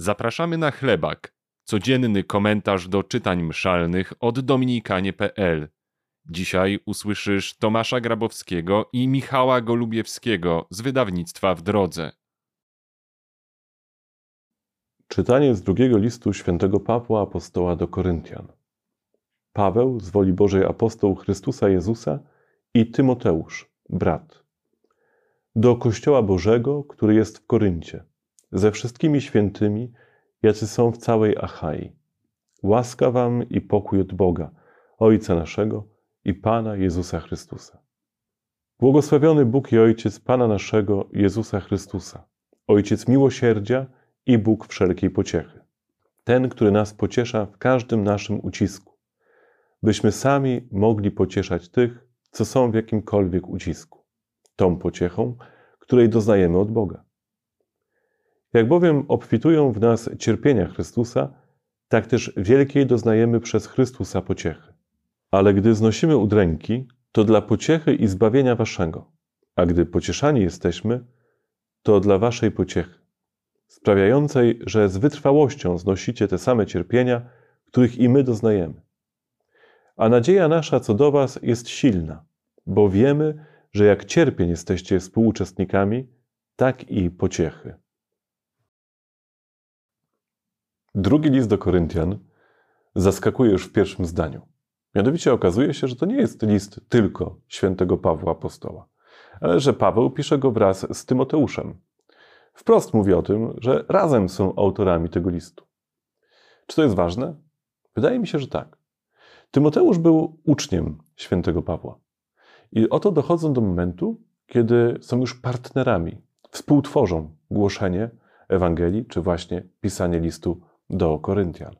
Zapraszamy na chlebak, codzienny komentarz do czytań mszalnych od dominikanie.pl. Dzisiaj usłyszysz Tomasza Grabowskiego i Michała Golubiewskiego z wydawnictwa W Drodze. Czytanie z drugiego listu świętego Pawła apostoła do Koryntian. Paweł, z woli Bożej apostoł Chrystusa Jezusa i Tymoteusz, brat. Do Kościoła Bożego, który jest w Koryncie, ze wszystkimi świętymi, jacy są w całej Achai. Łaska wam i pokój od Boga, Ojca naszego i Pana Jezusa Chrystusa. Błogosławiony Bóg i Ojciec Pana naszego Jezusa Chrystusa, Ojciec miłosierdzia i Bóg wszelkiej pociechy. Ten, który nas pociesza w każdym naszym ucisku, byśmy sami mogli pocieszać tych, co są w jakimkolwiek ucisku, tą pociechą, której doznajemy od Boga. Jak bowiem obfitują w nas cierpienia Chrystusa, tak też wielkiej doznajemy przez Chrystusa pociechy. Ale gdy znosimy udręki, to dla pociechy i zbawienia waszego, a gdy pocieszani jesteśmy, to dla waszej pociechy, sprawiającej, że z wytrwałością znosicie te same cierpienia, których i my doznajemy. A nadzieja nasza co do was jest silna, bo wiemy, że jak cierpień jesteście współuczestnikami, tak i pociechy. Drugi list do Koryntian zaskakuje już w pierwszym zdaniu. Mianowicie okazuje się, że to nie jest list tylko świętego Pawła Apostoła, ale że Paweł pisze go wraz z Tymoteuszem. Wprost mówi o tym, że razem są autorami tego listu. Czy to jest ważne? Wydaje mi się, że tak. Tymoteusz był uczniem świętego Pawła. I oto dochodzą do momentu, kiedy są już partnerami, współtworzą głoszenie Ewangelii, czy właśnie pisanie listu do Koryntian.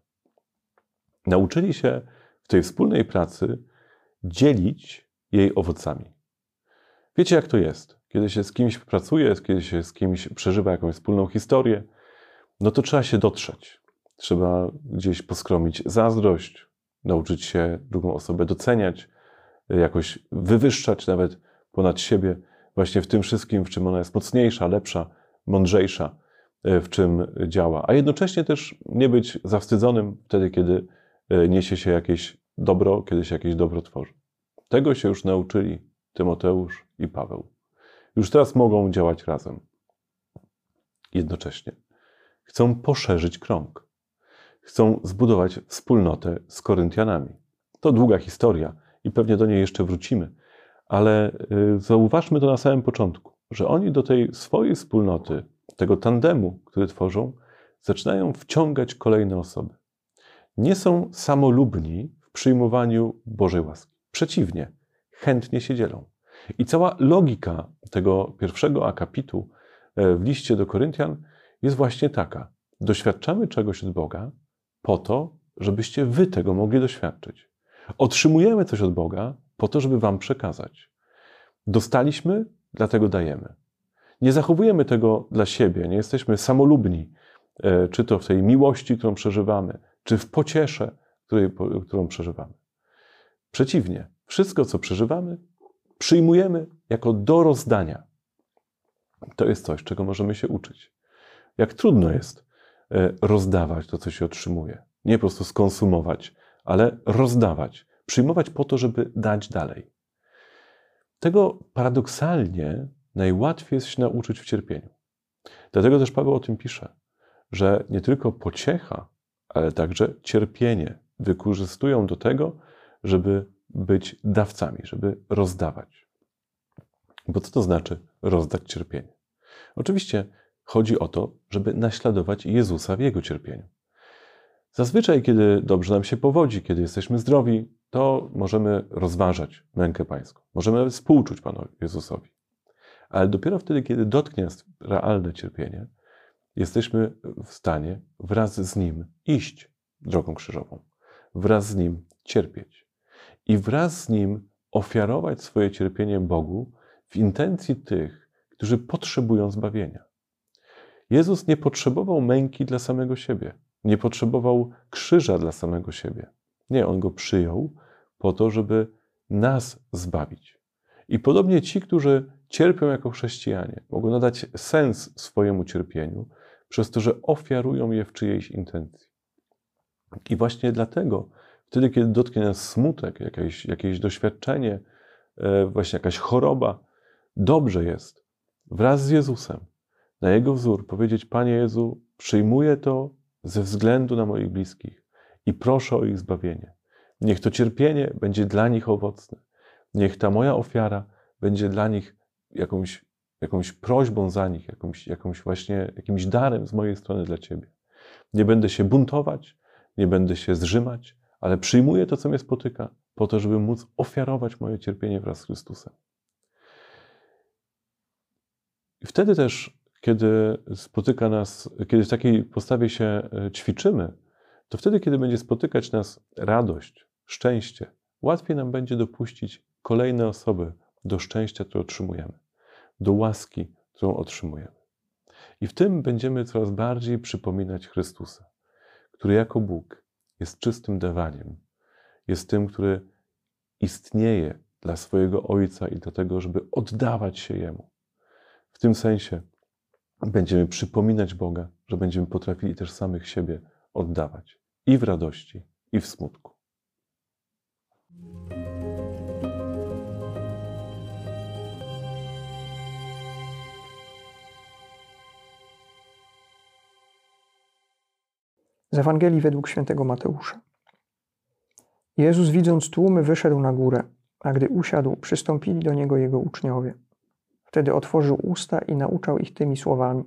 Nauczyli się w tej wspólnej pracy dzielić jej owocami. Wiecie, jak to jest? Kiedy się z kimś pracuje, kiedy się z kimś przeżywa jakąś wspólną historię, no to trzeba się dotrzeć. Trzeba gdzieś poskromić zazdrość, nauczyć się drugą osobę doceniać, jakoś wywyższać nawet ponad siebie, właśnie w tym wszystkim, w czym ona jest mocniejsza, lepsza, mądrzejsza, w czym działa. A jednocześnie też nie być zawstydzonym wtedy, kiedy niesie się jakieś dobro, kiedy się jakieś dobro tworzy. Tego się już nauczyli Tymoteusz i Paweł. Już teraz mogą działać razem. Jednocześnie chcą poszerzyć krąg. Chcą zbudować wspólnotę z Koryntianami. To długa historia i pewnie do niej jeszcze wrócimy, ale y, zauważmy to na samym początku, że oni do tej swojej wspólnoty, tego tandemu, który tworzą, zaczynają wciągać kolejne osoby. Nie są samolubni w przyjmowaniu Bożej łaski. Przeciwnie, chętnie się dzielą. I cała logika tego pierwszego akapitu e, w liście do Koryntian jest właśnie taka. Doświadczamy czegoś od Boga po to, żebyście wy tego mogli doświadczyć. Otrzymujemy coś od Boga po to, żeby wam przekazać. Dostaliśmy, dlatego dajemy. Nie zachowujemy tego dla siebie, nie jesteśmy samolubni, e, czy to w tej miłości, którą przeżywamy, czy w pociesze, której, którą przeżywamy. Przeciwnie, wszystko, co przeżywamy, przyjmujemy jako do rozdania. To jest coś, czego możemy się uczyć. Jak trudno jest e, rozdawać to, co się otrzymuje. Nie po prostu skonsumować, ale rozdawać. Przyjmować po to, żeby dać dalej. Tego paradoksalnie najłatwiej jest się nauczyć w cierpieniu. Dlatego też Paweł o tym pisze, że nie tylko pociecha, ale także cierpienie wykorzystują do tego, żeby być dawcami, żeby rozdawać. Bo co to znaczy rozdać cierpienie? Oczywiście chodzi o to, żeby naśladować Jezusa w jego cierpieniu. Zazwyczaj, kiedy dobrze nam się powodzi, kiedy jesteśmy zdrowi, to możemy rozważać mękę Pańską. Możemy współczuć Panu Jezusowi. Ale dopiero wtedy, kiedy dotknie nas realne cierpienie, jesteśmy w stanie wraz z Nim iść drogą krzyżową, wraz z Nim cierpieć i wraz z Nim ofiarować swoje cierpienie Bogu w intencji tych, którzy potrzebują zbawienia. Jezus nie potrzebował męki dla samego siebie, nie potrzebował krzyża dla samego siebie. Nie, on go przyjął po to, żeby nas zbawić. I podobnie ci, którzy cierpią jako chrześcijanie, mogą nadać sens swojemu cierpieniu przez to, że ofiarują je w czyjejś intencji. I właśnie dlatego, wtedy, kiedy dotknie nas smutek, jakieś, jakieś doświadczenie, e, właśnie jakaś choroba, dobrze jest wraz z Jezusem, na Jego wzór, powiedzieć: Panie Jezu, przyjmuję to ze względu na moich bliskich i proszę o ich zbawienie. Niech to cierpienie będzie dla nich owocne. Niech ta moja ofiara będzie dla nich jakąś, jakąś prośbą za nich, jakąś, jakąś właśnie jakimś darem z mojej strony dla Ciebie. Nie będę się buntować, nie będę się zrzymać, ale przyjmuję to, co mnie spotyka, po to, żeby móc ofiarować moje cierpienie wraz z Chrystusem. I wtedy też, kiedy spotyka nas, kiedy w takiej postawie się e, ćwiczymy, to wtedy, kiedy będzie spotykać nas radość, szczęście, łatwiej nam będzie dopuścić kolejne osoby do szczęścia, które otrzymujemy, do łaski, którą otrzymujemy. I w tym będziemy coraz bardziej przypominać Chrystusa, który jako Bóg jest czystym dawaniem, jest tym, który istnieje dla swojego Ojca i do tego, żeby oddawać się Jemu. W tym sensie będziemy przypominać Boga, że będziemy potrafili też samych siebie oddawać i w radości, i w smutku. Z Ewangelii według świętego Mateusza. Jezus, widząc tłumy, wyszedł na górę, a gdy usiadł, przystąpili do niego jego uczniowie. Wtedy otworzył usta i nauczał ich tymi słowami: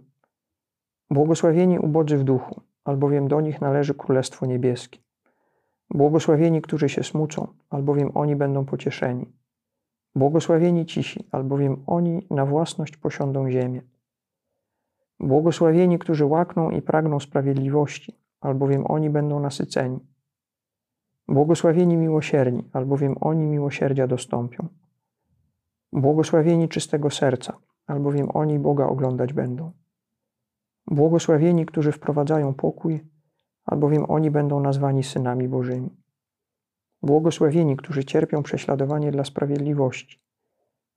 Błogosławieni ubodzy w duchu, albowiem do nich należy Królestwo Niebieskie. Błogosławieni, którzy się smucą, albowiem oni będą pocieszeni. Błogosławieni cisi, albowiem oni na własność posiądą ziemię. Błogosławieni, którzy łakną i pragną sprawiedliwości, albowiem oni będą nasyceni. Błogosławieni miłosierni, albowiem oni miłosierdzia dostąpią. Błogosławieni czystego serca, albowiem oni Boga oglądać będą. Błogosławieni, którzy wprowadzają pokój, albowiem oni będą nazwani synami Bożymi. Błogosławieni, którzy cierpią prześladowanie dla sprawiedliwości,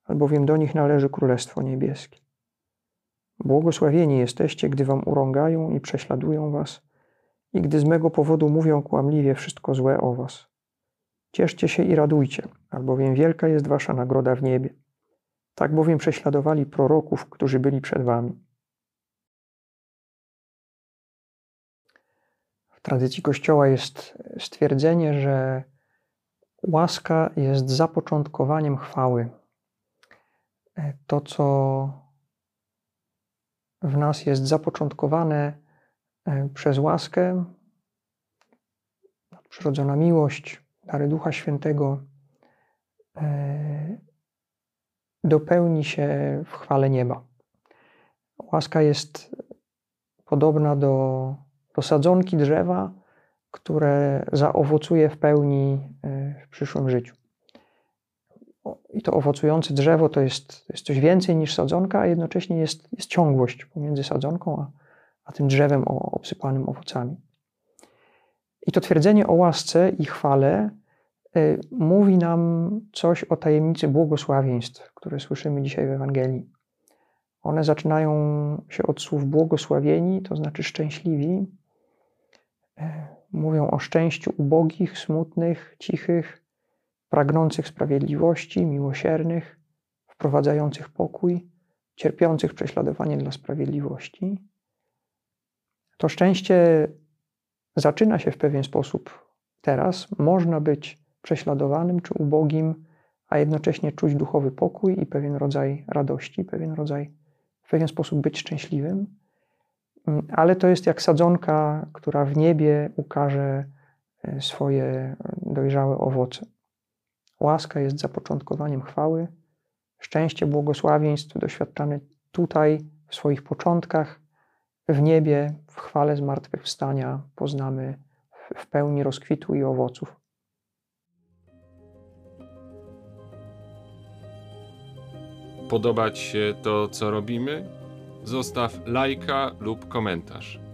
albowiem do nich należy Królestwo Niebieskie. Błogosławieni jesteście, gdy wam urągają i prześladują was, i gdy z mego powodu mówią kłamliwie wszystko złe o was. Cieszcie się i radujcie, albowiem wielka jest wasza nagroda w niebie. Tak bowiem prześladowali proroków, którzy byli przed wami. W tradycji Kościoła jest stwierdzenie, że łaska jest zapoczątkowaniem chwały. To, co w nas jest zapoczątkowane E, przez łaskę, przyrodzona miłość, dary Ducha Świętego e, dopełni się w chwale nieba. Łaska jest podobna do, do sadzonki drzewa, które zaowocuje w pełni e, w przyszłym życiu. I to owocujące drzewo to jest, jest coś więcej niż sadzonka, a jednocześnie jest, jest ciągłość pomiędzy sadzonką a, a tym drzewem obsypanym owocami. I to twierdzenie o łasce i chwale y, mówi nam coś o tajemnicy błogosławieństw, które słyszymy dzisiaj w Ewangelii. One zaczynają się od słów błogosławieni, to znaczy szczęśliwi. Y, mówią o szczęściu ubogich, smutnych, cichych, pragnących sprawiedliwości, miłosiernych, wprowadzających pokój, cierpiących prześladowanie dla sprawiedliwości. To szczęście zaczyna się w pewien sposób teraz. Można być prześladowanym czy ubogim, a jednocześnie czuć duchowy pokój i pewien rodzaj radości, pewien rodzaj, w pewien sposób być szczęśliwym. Mm, ale to jest jak sadzonka, która w niebie ukaże e, swoje dojrzałe owoce. Łaska jest zapoczątkowaniem chwały, szczęście, błogosławieństw doświadczane tutaj, w swoich początkach, w niebie, w chwale zmartwychwstania poznamy w pełni rozkwitu i owoców. Podobać się to, co robimy? Zostaw lajka lub komentarz.